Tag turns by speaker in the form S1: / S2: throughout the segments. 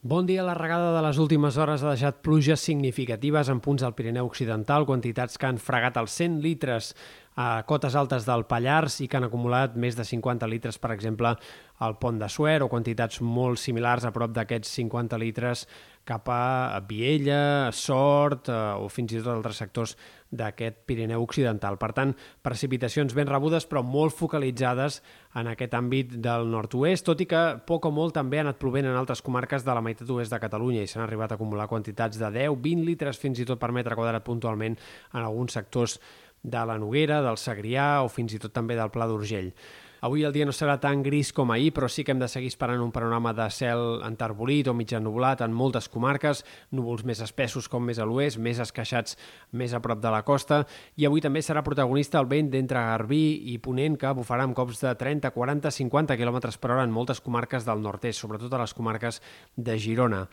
S1: Bon dia. La regada de les últimes hores ha deixat pluges significatives en punts del Pirineu Occidental, quantitats que han fregat els 100 litres a cotes altes del Pallars i que han acumulat més de 50 litres, per exemple, al Pont de Suer, o quantitats molt similars a prop d'aquests 50 litres cap a Viella, Sort eh, o fins i tot altres sectors d'aquest Pirineu Occidental. Per tant, precipitacions ben rebudes però molt focalitzades en aquest àmbit del nord-oest, tot i que poc o molt també ha anat plovent en altres comarques de la meitat oest de Catalunya i s'han arribat a acumular quantitats de 10-20 litres fins i tot per metre quadrat puntualment en alguns sectors de la Noguera, del Segrià o fins i tot també del Pla d'Urgell. Avui el dia no serà tan gris com ahir, però sí que hem de seguir esperant un panorama de cel enterbolit o mitjà nublat en moltes comarques, núvols més espessos com més a l'oest, més esqueixats més a prop de la costa, i avui també serà protagonista el vent d'entre Garbí i Ponent, que bufarà amb cops de 30, 40, 50 km per hora en moltes comarques del nord-est, sobretot a les comarques de Girona.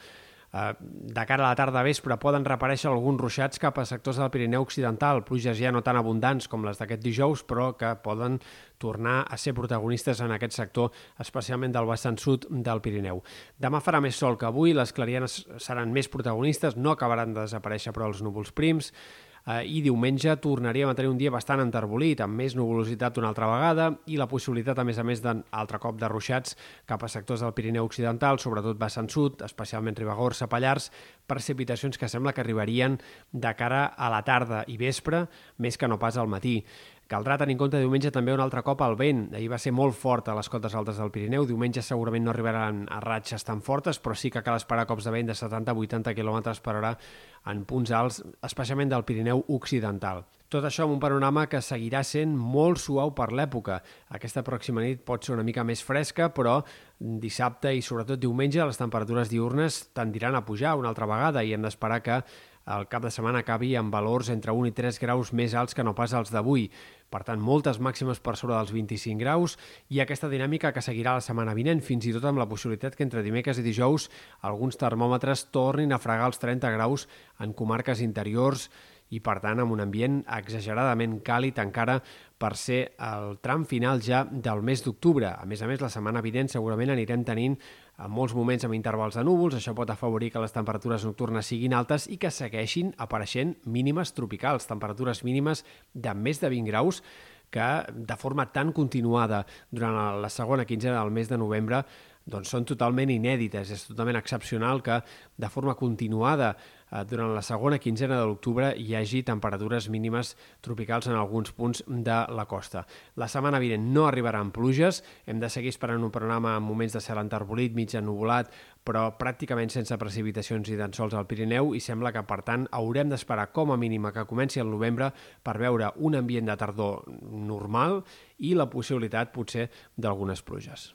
S1: Eh, de cara a la tarda vespre poden reaparèixer alguns ruixats cap a sectors del Pirineu Occidental, pluges ja no tan abundants com les d'aquest dijous, però que poden tornar a ser protagonistes en aquest sector, especialment del vessant sud del Pirineu. Demà farà més sol que avui, les clarianes seran més protagonistes, no acabaran de desaparèixer però els núvols prims, eh, i diumenge tornaríem a tenir un dia bastant enterbolit, amb més nuvolositat una altra vegada i la possibilitat, a més a més, d'altre cop de ruixats cap a sectors del Pirineu Occidental, sobretot vessant sud, especialment Ribagorça, Pallars, precipitacions que sembla que arribarien de cara a la tarda i vespre, més que no pas al matí. Caldrà tenir en compte diumenge també un altre cop el vent. Ahir va ser molt fort a les cotes altes del Pirineu. Diumenge segurament no arribaran a ratxes tan fortes, però sí que cal esperar cops de vent de 70-80 km per hora en punts alts, especialment del Pirineu Occidental. Tot això amb un panorama que seguirà sent molt suau per l'època. Aquesta pròxima nit pot ser una mica més fresca, però dissabte i sobretot diumenge les temperatures diurnes tendiran a pujar una altra vegada i hem d'esperar que el cap de setmana acabi amb valors entre 1 i 3 graus més alts que no pas els d'avui. Per tant, moltes màximes per sobre dels 25 graus i aquesta dinàmica que seguirà la setmana vinent, fins i tot amb la possibilitat que entre dimecres i dijous alguns termòmetres tornin a fregar els 30 graus en comarques interiors i, per tant, amb un ambient exageradament càlid encara per ser el tram final ja del mes d'octubre. A més a més, la setmana vinent segurament anirem tenint en molts moments amb intervals de núvols, això pot afavorir que les temperatures nocturnes siguin altes i que segueixin apareixent mínimes tropicals, temperatures mínimes de més de 20 graus, que de forma tan continuada durant la segona quinzena del mes de novembre doncs són totalment inèdites. És totalment excepcional que de forma continuada eh, durant la segona quinzena de l'octubre hi hagi temperatures mínimes tropicals en alguns punts de la costa. La setmana vinent no arribaran pluges, hem de seguir esperant un panorama en moments de cel enterbolit, mig ennuvolat, però pràcticament sense precipitacions i tan sols al Pirineu i sembla que, per tant, haurem d'esperar com a mínima que comenci el novembre per veure un ambient de tardor normal i la possibilitat, potser, d'algunes pluges.